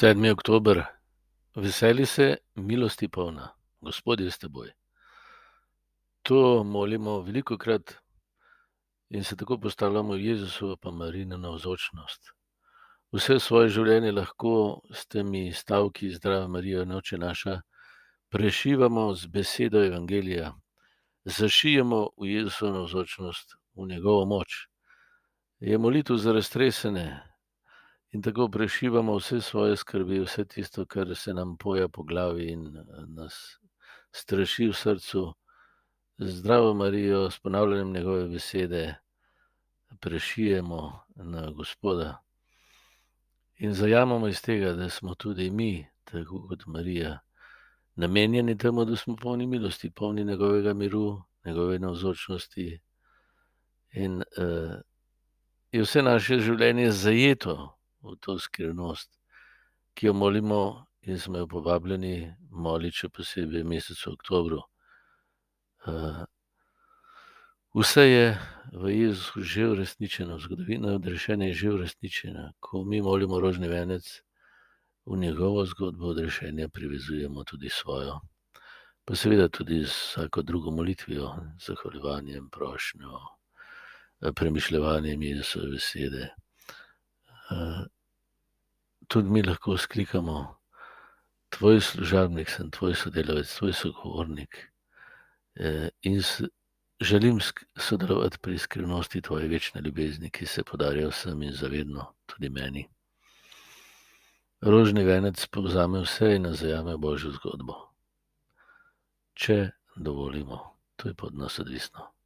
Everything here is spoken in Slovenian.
7. oktober, veseli se, milosti polna, Gospod je s teboj. To molimo veliko krat in se tako postavljamo v Jezusovo pa Marino navzočnost. Vse svoje življenje lahko s temi stavki Zdrava Marija, noče naša, prešivamo z besedo Evangelija, zašijemo v Jezusovo navzočnost, v njegovo moč. Je molitev za raztresene, in tako prešivamo vse svoje skrbi, vse tisto, kar se nam poja po glavi in eh, nas straši v srcu. Zdravo Marijo, s ponavljanjem njegove besede, prešijemo na Gospoda in zajamemo iz tega, da smo tudi mi, tako kot Marija, namenjeni temu, da smo polni milosti, polni njegovega miru, njegove navzočnosti. In uh, je vse naše življenje zajeto v to skrivnost, ki jo molimo in smo jo povabljeni moliti, še posebej v mesecu oktobru. Uh, vse je v Jezusu že uresničeno, zgodovina odrešenja je že uresničena. Ko mi molimo rožni venec, v njegovo zgodbo odrešenja privezujemo tudi svojo. Pa seveda tudi z vsako drugo molitvijo, zahvaljevanjem, prošnjo, premišljevanjem Jezusove besede. Tudi mi lahko sklikamo, tvoj služabnik sem, tvoj sodelavec, tvoj sogovornik. Uh, in s, želim sodelovati pri skrivnosti tvoje večne ljubezni, ki se podarja vsem in zavedno, tudi meni. Rožni venec povzame vse in nazajame božjo zgodbo. Če dovolimo, to je pod nas odvisno.